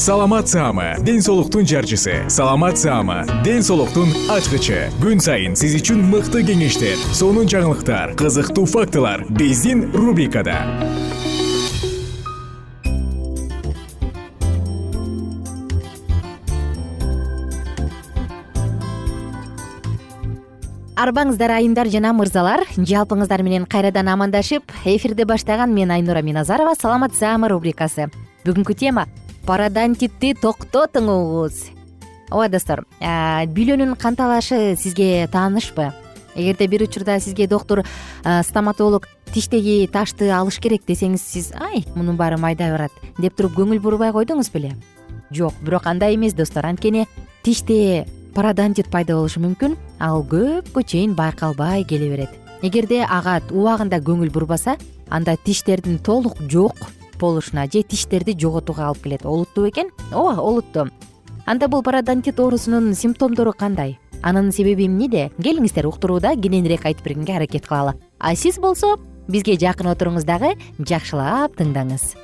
саламат саама ден соолуктун жарчысы. Саламат саама ден соолуктун ачкычы. Күн сайын сиз үчүн мыкты кеңештер сонун жаңылыктар кызыктуу фактылар биздин рубрикада. Арбаңыздар айымдар жана мырзалар жалпыңыздар менен кайрадан амандашып эфирди баштаган мен айнура миназарова саламат саама рубрикасы. Бүгүнкү тема парадонтитти токтотуңуз ооба достор бүйлөнүн канталашы сизге таанышпы эгерде бир учурда сизге доктур стоматолог тиштеги ташты алыш керек десеңиз сиз ай мунун баары майдай барат деп туруп көңүл бурбай койдуңуз беле? Жок бирок андай эмес достор. Анткени тиште парадонтит пайда болушу мүмкүн ал көпкө чейин байкалбай келе берет. Эгерде ага убагында көңүл бурбаса анда тиштердин толук жок болушуна же тиштерди жоготууга алып келет. Олуттуу бекен ооба олуттуу. Анда бул парадонтит оорусунун симптомдору кандай? Анын себеби эмнеде? Келиңиздер уктурууда кененирээк айтып бергенге аракет кылалы. А сиз болсо бизге жакын отуруңуз дагы жакшылап тыңдаңыз.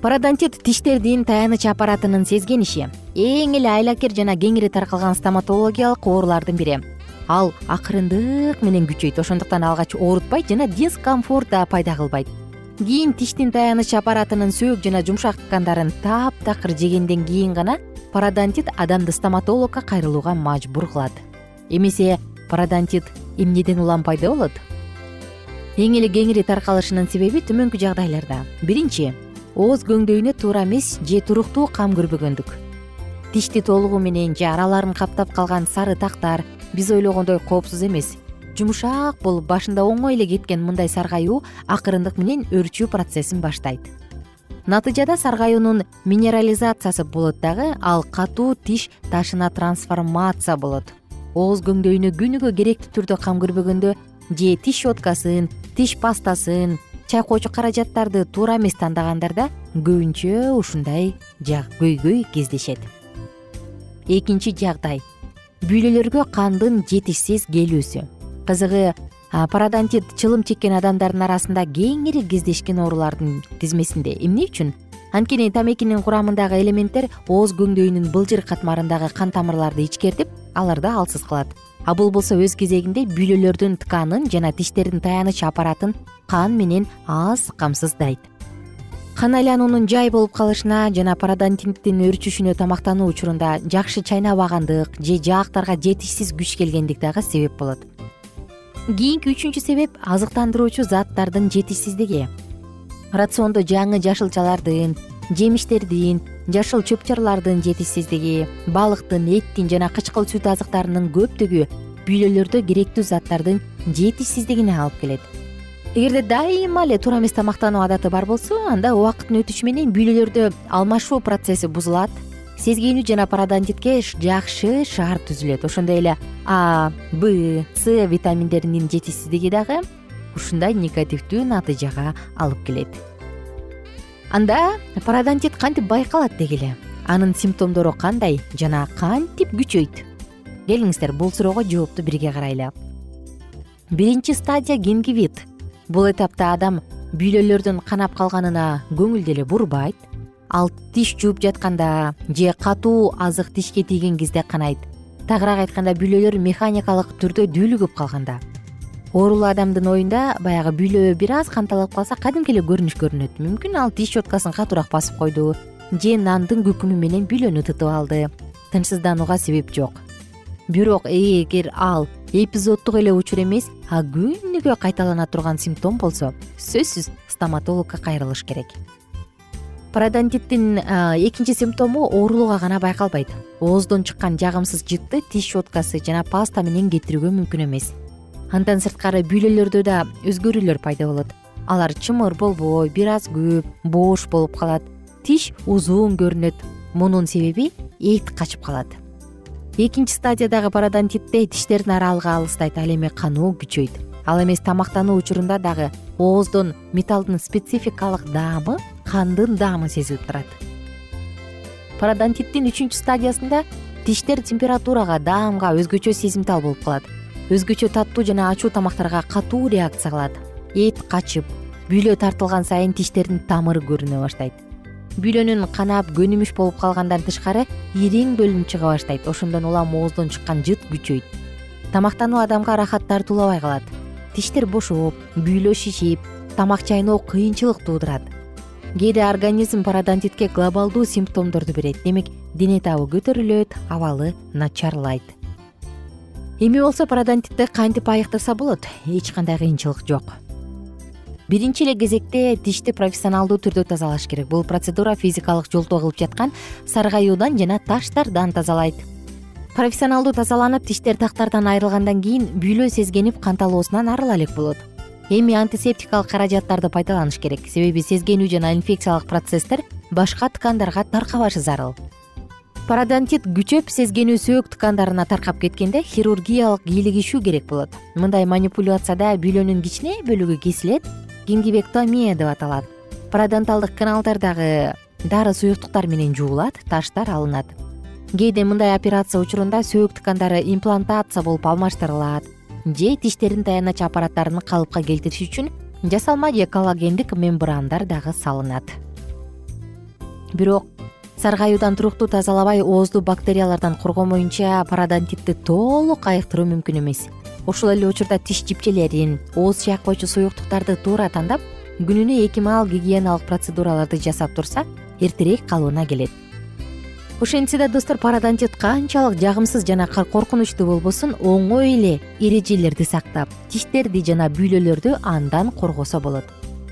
Парадонтит тиштердин таяныч аппаратынын сезгениши эң эле айлакер жана кеңири таркалган стоматологиялык оорулардын бири. Ал акырындык менен күчөйт. Ошондуктан алгач оорутпайт жана дискомфорт да пайда кылбайт кийин тиштин таяныч аппаратынын сөөк жана жумшак ткандарын таптакыр жегенден кийин гана парадонтит адамды стоматологко кайрылууга мажбур кылат. Эмесе парадонтит эмнеден улам пайда болот? Эң эле кеңири таркалышынын себеби төмөнкү жагдайларда. Биринчи ооз көңдөйүнө туура эмес же туруктуу кам кірбөгөндүк тишти толугу менен же араларын каптап калган сары тактар биз ойлогондой коопсуз эмес жумшак болуп башында оңой эле кеткен мындай саргаюу акырындык менен өрчүү процессин баштайт. Натыйжада саргаюунун минерализациясы болот дагы ал катуу тиш ташына трансформация болот. Ооз көңдөйүнө күнүгө керектүү түрдө кам кірбөгөндө же тиш щеткасын тиш пастасын чайкоочу каражаттарды туура эмес тандагандарда көбүнчө ушундай көйгөй кездешет. Экинчи жагдай. Бүйлөлөргө кандын жетишсиз келүүсү кызыгы парадонтит чылым чеккен адамдардын арасында кеңири кездешкен оорулардын тизмесинде эмне үчүн? Анткени тамекинин курамындагы элементтер ооз көңдөйүнүн былжыр катмарындагы кан тамырларды ичкертип аларды алсыз кылат а бул болсо өз кезегинде бүйлөлөрдүн тканын жана тиштердин таяныч аппаратын кан менен аз камсыздайт. Кан айлануунун жай болуп калышына жана парадонтиттин өрчүшүнө тамактануу учурунда жакшы чайнабагандык же жаактарга жетишсиз күч келгендик дагы себеп болот кийинки үчүнчү себеп азыктандыруучу заттардын жетишсиздиги. Рациондо жаңы жашылчалардын жемиштердин жашыл чөп чарлардын жетишсиздиги балыктын эттин жана кычкыл сүт азыктарынын көптүгү бүйлөлөрдө керектүү заттардын жетишсиздигине алып келет. Эгерде дайыма эле туура эмес тамактануу адаты бар болсо анда убакыттын өтүшү менен бүйлөлөрдө алмашуу процесси бузулат сезгенүү жана парадонтитке жакшы шаар түзүлөт. Ошондой эле а б с витаминдеринин жетишсиздиги дагы ушундай негативдүү натыйжага алып келет. Анда парадонтит кантип байкалат деги эле анын симптомдору кандай жана кантип күчөйт? Келиңиздер бул суроого жоопту бирге карайлы биринчи стадия гингивит. Бул этапта адам бүйлөлөрдүн канап калганына көңүл деле бурбайт ал тиш жууп жатканда же катуу азык тишке тийген кезде канайт. Тагыраак айтканда бүйлөлөр механикалык түрдө дүүлүгүп калганда. Оорулуу адамдын оюнда баягы бүйлө бир аз канталап калса кадимки эле көрүнүш көрүнөт. Мүмкүн ал тиш щеткасын катуураак басып койду же нандын күкүмү менен бүйлөнү тытып алды. Тынчсызданууга себеп жок. Бирок эгер ал эпизоддук эле учур эмес а күнүгө кайталана турган симптом болсо сөзсүз стоматологко кайрылыш керек парадонтиттин экинчи симптому оорулууга гана байкалбайт. Ооздон чыккан жагымсыз жытты тиш щеткасы жана паста менен кетирүүгө мүмкүн эмес. Андан сырткары бүйлөлөрдө да өзгөрүүлөр пайда болот. Алар чымыр болбой бир аз көп боош болуп калат. Тиш узун көрүнөт. Мунун себеби эт качып калат. Экинчи стадиядагы парадонтитте тиштердин аралыгы алыстайт ал эми каноо күчөйт. Ал эмес тамактануу учурунда дагы ооздон металлдын спецификалык даамы кандын даамы сезилип турат. Парадонтиттин үчүнчү стадиясында тиштер температурага даамга өзгөчө сезимтал болуп калат. Өзгөчө таттуу жана ачуу тамактарга катуу реакция кылат. Эт качып бүйлө тартылган сайын тиштердин тамыры көрүнө баштайт. Бүйлөнүн канап көнүмүш болуп калгандан тышкары ириң бөлүнүп чыга баштайт. Ошондон улам ооздон чыккан жыт күчөйт. Тамактануу адамга ырахат тартуулабай калат. Тиштер бошоп бүйлө шишип тамак чайноо кыйынчылык туудурат кээде организм парадонтитке глобалдуу симптомдорду берет. Демек дене табы көтөрүлөт абалы начарлайт. Эми болсо парадонтитти кантип айыктаса болот? Эч кандай кыйынчылык жок. Биринчи эле кезекте тишти профессионалдуу түрдө тазалаш керек. Бул процедура физикалык жолдо кылып жаткан саргаюудан жана таштардан тазалайт. Профессионалдуу тазаланып тиштер тактардан айрылгандан кийин бүйлө сезгенип канталоосунан арыла элек болот эми антисептикалык каражаттарды пайдаланыш керек. Себеби сезгенүү жана инфекциялык процесстер башка ткандарга таркабашы зарыл. Парадонтит күчөп сезгенүү сөөк ткандарына таркап кеткенде хирургиялык кийлигишүү керек болот. Мындай манипуляцияда бүйлөнүн кичине бөлүгү кесилет гингивектомия деп аталат. Парадонталдык каналдардагы дары суюктуктар менен жуулат таштар алынат. Кээде мындай операция учурунда сөөк ткандары имплантация болуп алмаштырылат же тиштердин таянач аппараттарын калыпка келтириш үчүн жасалма же коллагендик мембрандар дагы салынат. Бирок саргаюудан туруктуу тазалабай оозду бактериялардан коргомоюнча парадонтитти толук айыктыруу мүмкүн эмес. Ошол эле учурда тиш жипчелерин ооз чайкоочу суюктуктарды туура тандап күнүнө эки маал гигиеналык процедураларды жасап турса эртерээк калыбына келет ошентсе да достор парадонтит канчалык жагымсыз жана коркунучтуу болбосун оңой эле эрежелерди сактап тиштерди жана бүйлөлөрдү андан коргосо болот.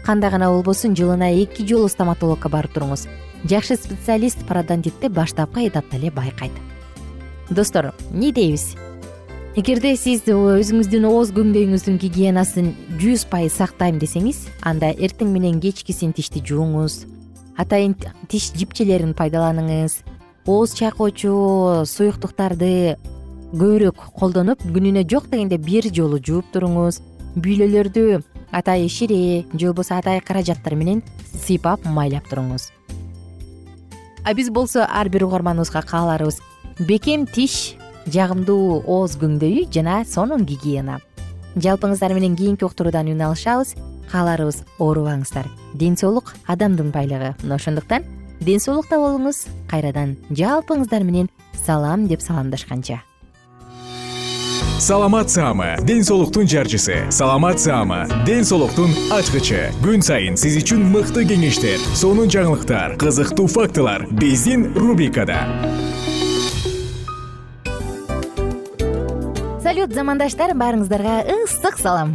Кандай гана болбосун жылына эки жолу стоматологко барып туруңуз. Жакшы специалист парадонтитти баштапкы этапта эле байкайт. Достор эмне дейбиз? Эгерде сиз өзүңүздүн ооз көңдөйүңүздүн гигиенасын жүз пайыз сактайм десеңиз анда эртең менен кечкисин тишти жууңуз атайын тиш жипчелерин пайдаланыңыз ооз чайкоочу суюктуктарды көбүрөөк колдонуп күнүнө жок дегенде бир жолу жууп туруңуз. Бүйлөлөрдү атайы шире же болбосо атайы каражаттар менен сыйпап майлап туруңуз. А биз болсо ар бир угарманыбызга кааларыбыз бекем тиш жагымдуу ооз көңдөйү жана сонун гигиена. Жалпыңыздар менен кийинки уктуруудан үн алышабыз. Кааларыбыз оорубаңыздар ден соолук адамдын байлыгы. Мына ошондуктан ден соолукта болуңуз. Кайрадан жалпыңыздар менен салам деп саламдашканча. Саламат саама ден соолуктун жарчысы. Саламат саама ден соолуктун ачкычы. Күн сайын сиз үчүн мыкты кеңештер сонун жаңылыктар кызыктуу фактылар биздин рубрикада. Салют замандаштар баарыңыздарга ысык салам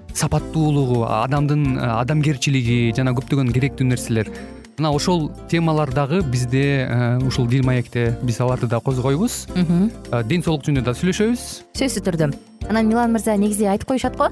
сапаттуулугу адамдын э, адамгерчилиги жана көптөгөн керектүү нерселер. Мына ошол темалар дагы бизде ушул дил маекте биз аларды да козгойбуз. Ден соолук жөнүндө да сүйлөшөбүз. Сөзсүз түрдө. Анан милан мырза негизи айтып коюшат го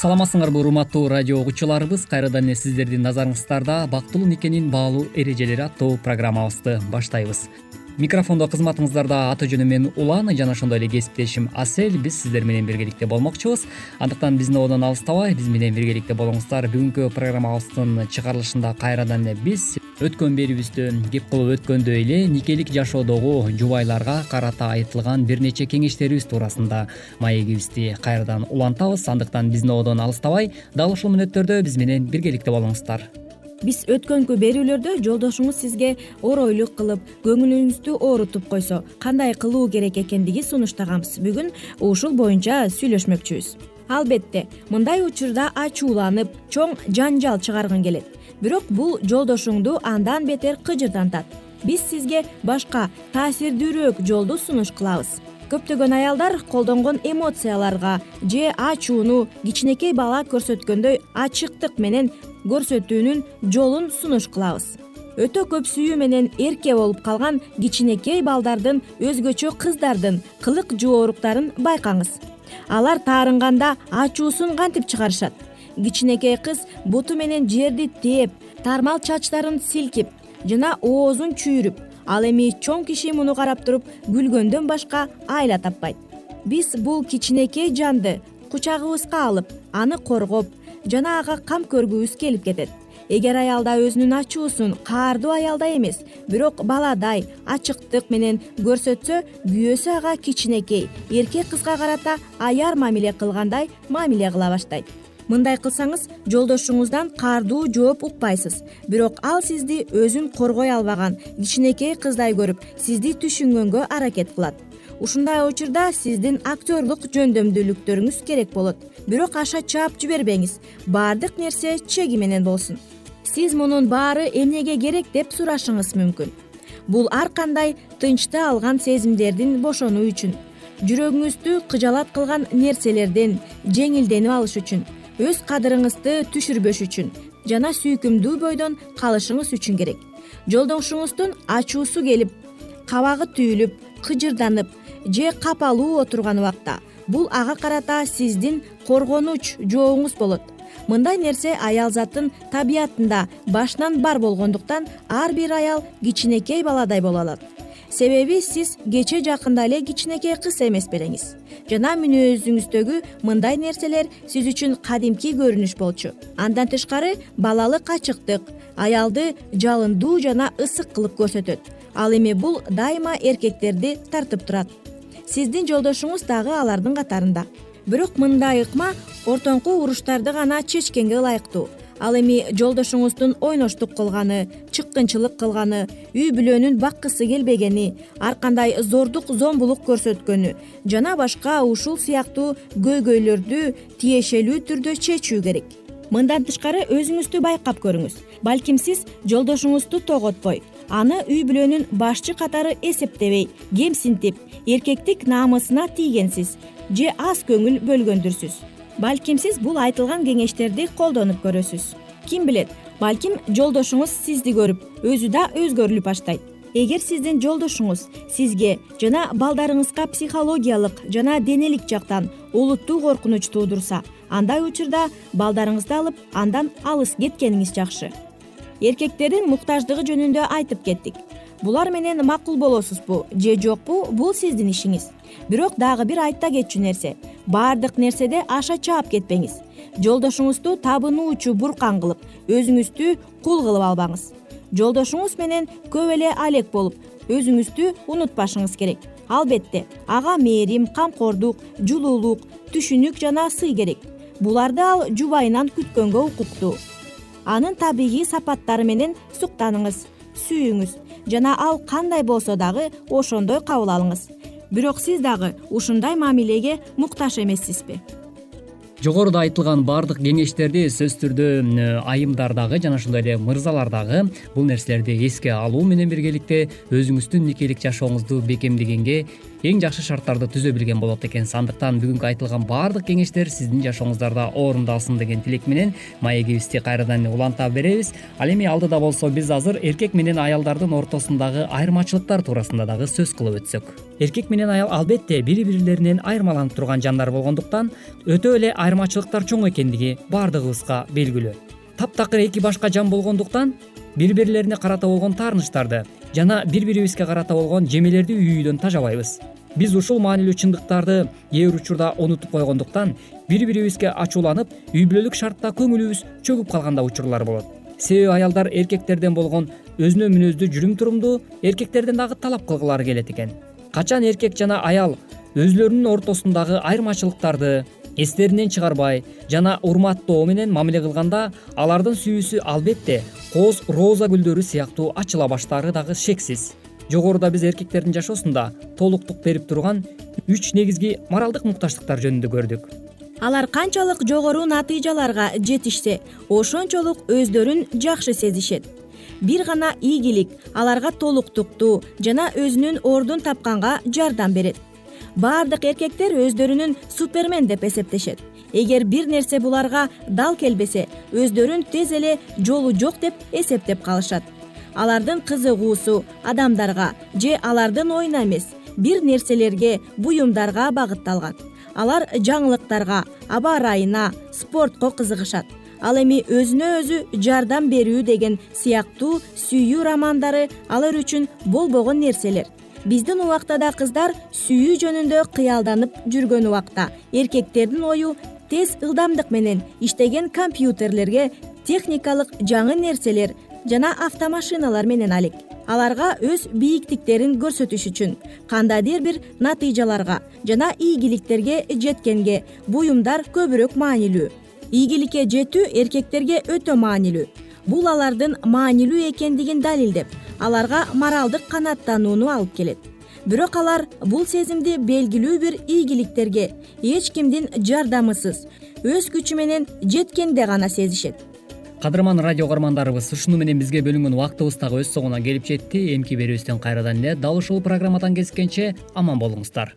саламатсыңарбы урматтуу радио угуучуларыбыз кайрадан эле сиздердин назарыңыздарда бактылуу никенин баалуу эрежелери аттуу программабызды баштайбыз микрофондо кызматыңыздарда аты жөнүм мен улан жана ошондой эле кесиптешим асель. Биз сиздер менен биргеликте болмокчубуз. Андыктан биздин одон алыстабай биз менен биргеликте болуңуздар. Бүгүнкү программабыздын чыгарылышында кайрадан эле биз өткөн берүүбүздө кеп кылып өткөндөй эле никелик жашоодогу жубайларга карата айтылган бир нече кеңештерибиз туурасында маегибизди кайрадан улантабыз. Андыктан биздин одон алыстабай дал ушул мүнөттөрдө биз менен биргеликте болуңуздар биз өткөнкү берүүлөрдө жолдошуңуз сизге оройлук кылып көңүлүңүздү оорутуп койсо кандай кылуу керек экендиги сунуштаганбыз. Бүгүн ушул боюнча сүйлөшмөкчүбүз. Албетте мындай учурда ачууланып чоң жаңжал чыгаргың келет. Бирок бул жолдошуңду андан бетер кыжырдантат. Биз сизге башка таасирдүүрөөк жолду сунуш кылабыз көптөгөн аялдар колдонгон эмоцияларга же ачууну кичинекей бала көрсөткөндөй ачыктык менен көрсөтүүнүн жолун сунуш кылабыз. Өтө көп сүйүү менен эрке болуп калган кичинекей балдардын өзгөчө кыздардын кылык жооруктарын байкаңыз. Алар таарынганда ачуусун кантип чыгарышат? Кичинекей кыз буту менен жерди тээп тармал чачтарын силкип жана оозун чүйрүп ал эми чоң киши муну карап туруп күлгөндөн башка айла таппайт. Биз бул кичинекей жанды кучагыбызга алып аны коргоп жана ага кам көргүбүз келип кетет. Эгер аялда өзүнүн ачуусун каардуу аялдай эмес бирок баладай ачыктык менен көрсөтсө күйөөсү ага кичинекей эркек кызга карата аяр мамиле кылгандай мамиле кыла баштайт мындай кылсаңыз жолдошуңуздан каардуу жооп укпайсыз. Бирок ал сизди өзүн коргой албаган кичинекей кыздай көрүп сизди түшүнгөнгө аракет кылат. Ушундай учурда сиздин актерлук жөндөмдүүлүктөрүңүз керек болот. Бирок аша чаап жибербеңиз. Баардык нерсе чеги менен болсун. Сиз мунун баары эмнеге керек деп сурашыңыз мүмкүн. Бул ар кандай тынчты алган сезимдердин бошонуу үчүн. Жүрөгүңүздү кыжалат кылган нерселерден жеңилденип алыш үчүн өз кадырыңызды түшүрбөш үчүн жана сүйкүмдүү бойдон калышыңыз үчүн керек. Жолдошуңуздун ачуусу келип кабагы түйүлүп кыжырданып же капалуу отурган убакта бул ага карата сиздин коргонуч жооңуз болот. Мындай нерсе аял заттын табиятында башынан бар болгондуктан ар бир аял кичинекей баладай боло алат себеби сиз кече жакында эле кичинекей кыз эмес белеңиз. Жана мүнөзүңүздөгү мындай нерселер сиз үчүн кадимки көрүнүш болчу. Андан тышкары балалык ачыктык аялды жалындуу жана ысык кылып көрсөтөт. Ал эми бул дайыма эркектерди тартып турат. Сиздин жолдошуңуз дагы алардын катарында. Бирок мындай ыкма ортоңку уруштарды гана чечкенге ылайыктуу ал эми жолдошуңуздун ойноштук кылганы чыккынчылык кылганы үй бүлөнүн баккысы келбегени ар кандай зордук зомбулук көрсөткөнү жана башка ушул сыяктуу көйгөйлөрдү тиешелүү түрдө чечүү керек. Мындан тышкары өзүңүздү байкап көрүңүз. Балким сиз жолдошуңузду тоготпой аны үй бүлөнүн башчы катары эсептебей кемсинтип эркектик намысына тийгенсиз же аз көңүл бөлгөндүрсүз балким сиз бул айтылган кеңештерди колдонуп көрөсүз. Ким билет? Балким жолдошуңуз сизди көрүп өзү да өзгөрүлүп баштайт. Эгер сиздин жолдошуңуз сизге жана балдарыңызга психологиялык жана денелик жактан олуттуу коркунуч туудурса андай учурда балдарыңызды алып андан алыс кеткениңиз жакшы. Эркектердин муктаждыгы жөнүндө айтып кеттик. Булар менен макул болосузбу же жокпу бул сиздин ишиңиз. Бирок дагы бир айта кетчү нерсе баардык нерседе аша чаап кетпеңиз. Жолдошуңузду табынуучу буркан кылып өзүңүздү кул кылып албаңыз. Жолдошуңуз менен көп эле алек болуп өзүңүздү унутпашыңыз керек. Албетте ага мээрим камкордук жылуулук түшүнүк жана сый керек. Буларды ал жубайынан күткөнгө укуктуу анын табигый сапаттары менен суктаныңыз сүйүңүз жана ал кандай болсо дагы ошондой кабыл алыңыз бирок сиз дагы ушундай мамилеге муктаж эмессизби жогоруда айтылган баардык кеңештерди сөзсүз түрдө айымдар дагы жана ошондой эле мырзалар дагы бул нерселерди эске алуу менен биргеликте өзүңүздүн никелик жашооңузду бекемдегенге эң жакшы шарттарды түзө билген болот экенсиз андыктан бүгүнкү айтылган баардык кеңештер сиздин жашооңуздарда орундалсын деген тилек менен маегибизди кайрадан уланта беребиз. Ал эми алдыда болсо биз азыр эркек менен аялдардын ортосундагы айырмачылыктар туурасында дагы сөз кылып өтсөк. Эркек менен аял албетте бири бирлеринен айырмаланып турган жандар болгондуктан өтө эле айырмачылыктар чоң экендиги баардыгыбызга белгилүү. Таптакыр эки башка жан болгондуктан бири бирлерине карата болгон таарынычтарды жана бири бирибизге карата болгон жемелерди үй үйдөн тажабайбыз. Биз ушул маанилүү чындыктарды кээ бир учурда унутуп койгондуктан бири бирибизге ачууланып үй бүлөлүк шартта көңүлүбүз чөгүп калган да учурлар болот. Себеби аялдар эркектерден болгон өзүнө мүнөздүү жүрүм турумду эркектерден дагы талап кылгылары келет экен. Качан эркек жана аял өзүлөрүнүн ортосундагы айырмачылыктарды эстеринен чыгарбай жана урматтоо менен мамиле кылганда алардын сүйүүсү албетте кооз роза гүлдөрү сыяктуу ачыла баштаары дагы шексиз. Жогоруда биз эркектердин жашоосунда толуктук берип турган үч негизги моралдык муктаждыктар жөнүндө көрдүк. Алар канчалык жогору натыйжаларга жетишсе ошончолук өздөрүн жакшы сезишет. Бир гана ийгилик аларга толуктукту жана өзүнүн ордун тапканга жардам берет баардык эркектер өздөрүнүн супермен деп эсептешет. Эгер бир нерсе буларга дал келбесе өздөрүн тез эле жолу жок деп эсептеп калышат. Алардын кызыгуусу адамдарга же алардын оюна эмес бир нерселерге буюмдарга багытталган. Алар жаңылыктарга аба ырайына спортко кызыгышат. Ал эми өзүнө өзү жардам берүү деген сыяктуу сүйүү романдары алар үчүн болбогон нерселер биздин убакта да кыздар сүйүү жөнүндө кыялданып жүргөн убакта. Эркектердин ою тез ылдамдык менен иштеген компьютерлерге техникалык жаңы нерселер жана автомашиналар менен алек. Аларга өз бийиктиктерин көрсөтүш үчүн кандайдыр бир натыйжаларга жана ийгиликтерге жеткенге буюмдар көбүрөөк маанилүү. Ийгиликке жетүү эркектерге өтө маанилүү бул алардын маанилүү экендигин далилдеп аларга моралдык канааттанууну алып келет. Бирок алар бул сезимди белгилүү бир ийгиликтерге эч кимдин жардамысыз өз күчү менен жеткенде гана сезишет. Кадырман радио каармандарыбыз ушуну менен бизге бөлүнгөн убактыбыз дагы өз соңуна келип жетти. Эмки берүүбүздөн кайрадан эле дал ушул программадан кезишкенче аман болуңуздар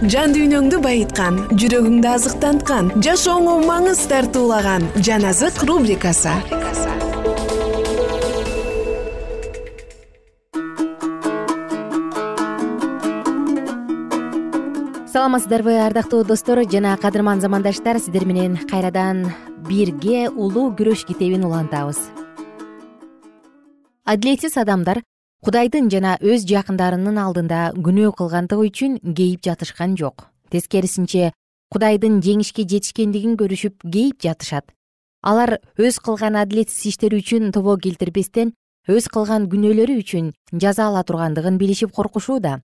жан дүйнөңдү байыткан жүрөгүңдү азыктанткан жашооңо маңыз тартуулаган жан азык рубрикасы. Саламатсыздарбы ардактуу достор жана кадырман замандаштар сиздер менен кайрадан бирге улуу күрөш китебин улантабыз. Адилетсиз адамдар кудайдын жана өз жакындарынын алдында күнөө кылгандыгы үчүн кейип жатышкан жок. Тескерисинче кудайдын жеңишке жетишкендигин көрүшүп кейип жатышат. Алар өз кылган адилетсиз иштери үчүн тобо келтирбестен өз кылган күнөөлөрү үчүн жаза ала тургандыгын билишип коркушууда.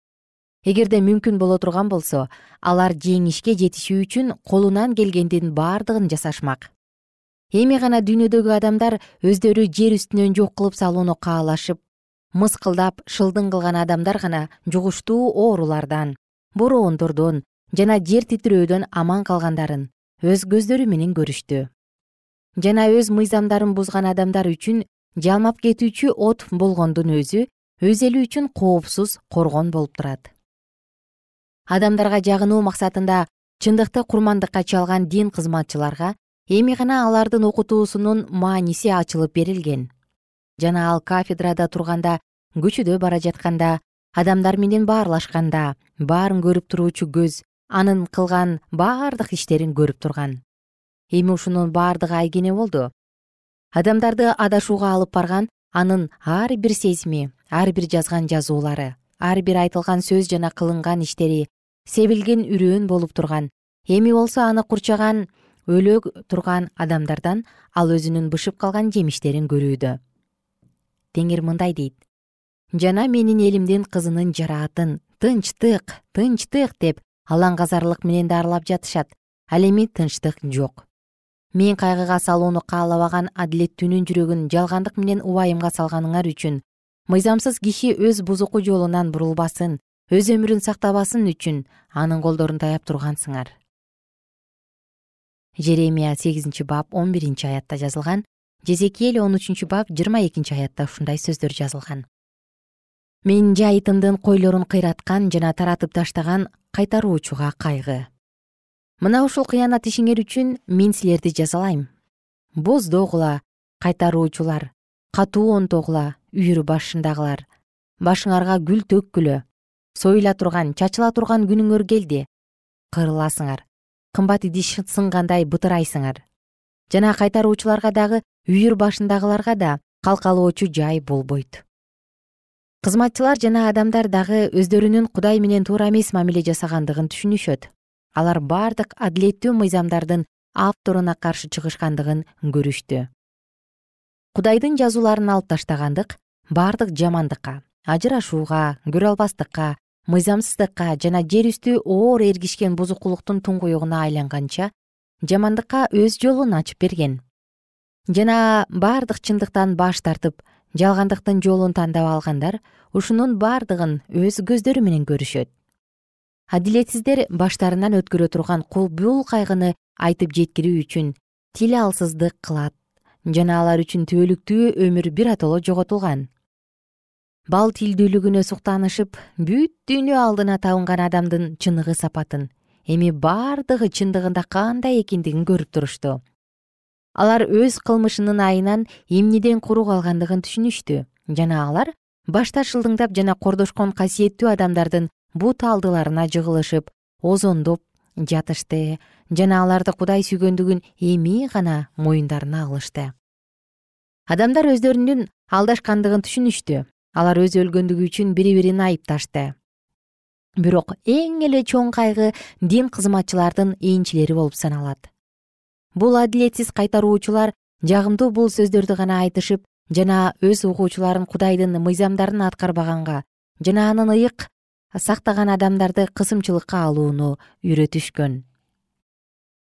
Эгерде мүмкүн боло турган болсо алар жеңишке жетишүү үчүн колунан келгендин бардыгын жасашмак. Эми гана дүйнөдөгү адамдар өздөрү жер үстүнөн жок кылып салууну каалашып мыскылдап шылдың кылган адамдар гана жугуштуу оорулардан бороондордон жана жер титирөөдөн аман калгандарын өз көздөрү менен көрүштү. Жана өз мыйзамдарын бузган адамдар үчүн жалмап кетүүчү от болгондун өзү өз эли үчүн коопсуз коргон болуп турат. Адамдарга жагынуу максатында чындыкты курмандыкка чалган дин кызматчыларга эми гана алардын окутуусунун мааниси ачылып берилген жана ал кафедрада турганда көчөдө бара жатканда адамдар менен баарлашканда баарын көрүп туруучу көз анын кылган бардык иштерин көрүп турган. Эми ушунун бардыгы айкене болду. Адамдарды адашууга алып барган анын ар бир сезими ар бир жазган жазуулары ар бир айтылган сөз жана кылынган иштери себилген үрөөн болуп турган. Эми болсо аны курчаган өлө турган адамдардан ал өзүнүн бышып калган жемиштерин көрүүдө теңир мындай дейт. Жана менин элимдин кызынын жараатын тынчтык тынчтык деп алаңгазарлык менен даарылап жатышат ал эми тынчтык жок. Мен кайгыга салууну каалабаган адилеттүүнүн жүрөгүн жалгандык менен убайымга салганыңар үчүн мыйзамсыз киши өз бузуку жолунан бурулбасын өз өмүрүн сактабасын үчүн анын колдорун таяп тургансыңар. Жеремия сегизинчи бап он биринчи аятта жазылган жезекиэл он үчүнчү бап жыйырма экинчи аятта ушундай сөздөр жазылган. Мен жайытымдын койлорун кыйраткан жана таратып таштаган кайтаруучуга кайгы. Мына ушул кыянат ишиңер үчүн мен силерди жазалайм. Боздогула кайтаруучулар катуу онтогула үйүр башындагылар. Башыңарга гүл төккүлө союла турган чачыла турган күнүңөр келди. Кырыласыңар. Кымбат идиш сынгандай бытырайсыңар жана кайтаруучуларга дагы үйүр башындагыларга да калкалоочу жай болбойт. Кызматчылар жана адамдар дагы өздөрүнүн кудай менен туура эмес мамиле жасагандыгын түшүнүшөт. Алар бардык адилеттүү мыйзамдардын авторуна каршы чыгышкандыгын көрүштү. Кудайдын жазууларын алып таштагандык бардык жамандыкка ажырашууга көрө албастыкка мыйзамсыздыкка жана жер үстү оор эргишкен бузукулуктун туңгуюгуна айланганча жамандыкка өз жолун ачып берген. Жана бардык чындыктан баш тартып жалгандыктын жолун тандап алгандар ушунун бардыгын өз көздөрү менен көрүшөт. Адилетсиздер баштарынан өткөрө турган кулбул кайгыны айтып жеткирүү үчүн тил алсыздык кылат жана алар үчүн түбөлүктүү өмүр биротоло жоготулган. Бал тилдүүлүгүнө суктанышып бүт дүйнө алдына табынган адамдын чыныгы сапатын эми бардыгы чындыгында кандай экендигин көрүп турушту. Алар өз кылмышынын айынан эмнеден куру калгандыгын түшүнүштү. Жана алар башта шылдыңдап жана кордошкон касиеттүү адамдардын бут алдыларына жыгылышып озондоп жатышты. Жана аларды кудай сүйгөндүгүн эми гана моюндарына алышты. Адамдар өздөрүнүн алдашкандыгын түшүнүштү. Алар өзү өлгөндүгү үчүн бири бирин айыпташты бирок эң эле чоң кайгы дин кызматчылардын ээнчилери болуп саналат. Бул адилетсиз кайтаруучулар жагымдуу бул сөздөрдү гана айтышып жана өз угуучуларын кудайдын мыйзамдарын аткарбаганга жана анын ыйык сактаган адамдарды кысымчылыкка алууну үйрөтүшкөн.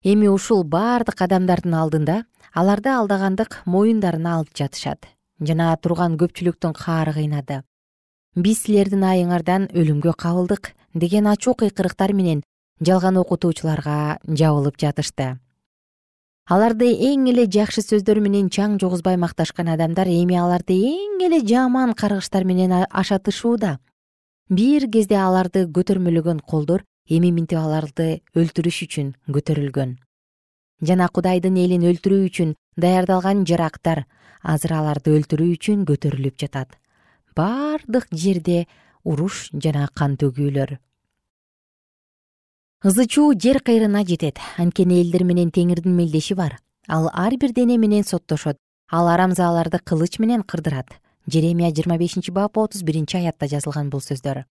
Эми ушул бардык адамдардын алдында аларды алдагандык моюндарына алып жатышат жана турган көпчүлүктүн каары кыйнады биз силердин айыңардан өлүмгө кабылдык деген ачуу кыйкырыктар менен жалган окутуучуларга жабылып жатышты. Аларды эң эле жакшы сөздөр менен чаң жугузбай макташкан адамдар эми аларды эң эле жаман каргыштар менен ашатышууда бир кезде аларды көтөрмөлөгөн колдор эми минтип аларды өлтүрүш үчүн көтөрүлгөн. Жана кудайдын элин өлтүрүү үчүн даярдалган жарактар азыр аларды өлтүрүү үчүн көтөрүлүп жатат. Бардык жерде уруш жана кан төгүүлөр. Ызы чуу жер кайрына жетет. Анткени элдер менен теңирдин мелдеши бар. Ал ар бир дене менен соттошот. Ал арамзааларды кылыч менен кырдырат. Жеремия жыйырма бешинчи бап отуз биринчи аятта жазылган бул сөздөр.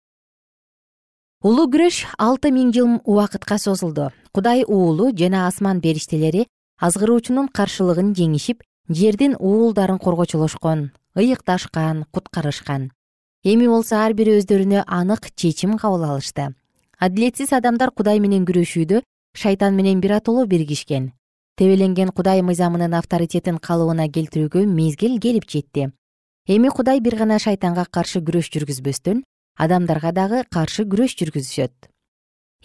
Улуу күрөш алты миң жыл убакытка созулду. Кудай уулу жана асман периштелери азгыруучунун каршылыгын жеңишип жердин уулдарын коргочулошкон ыйыкташкан куткарышкан эми болсо ар бири өздөрүнө анык чечим кабыл алышты. Адилетсиз адамдар кудай менен күрөшүүдө шайтан менен биротоло биригишкен тебеленген кудай мыйзамынын авторитетин калыбына келтирүүгө мезгил келип жетти. Эми кудай бир гана шайтанга каршы күрөш жүргүзбөстөн адамдарга дагы каршы күрөш жүргүзүшөт.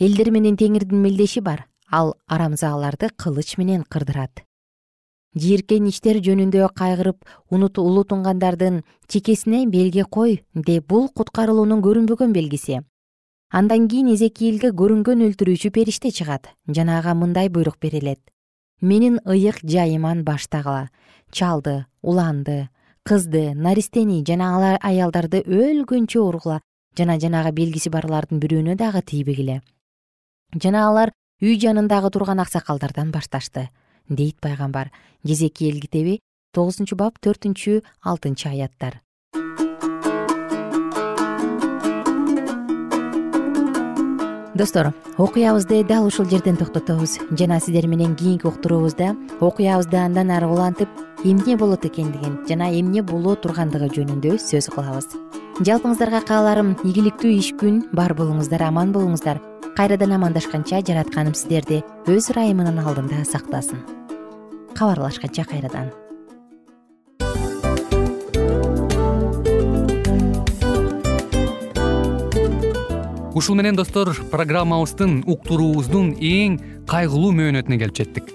Элдер менен теңирдин мелдеши бар ал арамзааларды кылыч менен кырдырат жийиркен иштер жөнүндө кайгырып улутунгандардын чекесине белги кой деп бул куткарылуунун көрүнбөгөн белгиси. Андан кийин эзекиилге көрүнгөн өлтүрүүчү периште чыгат. Жана ага мындай буйрук берилет. Менин ыйык жайыман баштагыла чалды уланды кызды наристени жана аялдарды өлгөнчө ургула. Жана жанагы белгиси барлардын бирөөнө дагы тийбегиле. Жана алар үй жанындагы турган аксакалдардан башташты дейт пайгамбар. Жезекиел китеби тогузунчу бап төртүнчү алтынчы аяттар. Достор окуябызды дал ушул жерден токтотобуз. Жана сиздер менен кийинки уктуруубузда окуябызды андан ары улантып эмне болот экендигин жана эмне боло тургандыгы жөнүндө сөз кылабыз. Жалпыңыздарга кааларым ийгиликтүү иш күн бар болуңуздар аман болуңуздар кайрадан амандашканча жаратканым сиздерди өз ырайымынын алдында сактасын. Кабарлашканча кайрадан. Ушул менен достор программабыздын уктуруубуздун эң кайгылуу мөөнөтүнө келип жеттик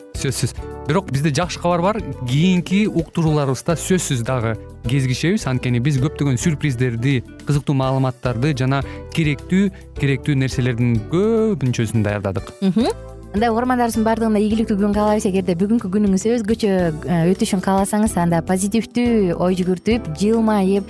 сөзсүз. Бирок бизде жакшы кабар бар. Кийинки уктурууларыбызда сөзсүз дагы кезигишебиз. Анткени биз көптөгөн сюрприздерди кызыктуу маалыматтарды жана керектүү керектүү нерселердин көпүнчөсүн даярдадык. Андай угармандарыбыздын баардыгына ийгиликтүү күн каалайбыз. Эгерде бүгүнкү күнүңүз өзгөчө э, өтүшүн кааласаңыз анда позитивдүү ой жүгүртүп жылмайып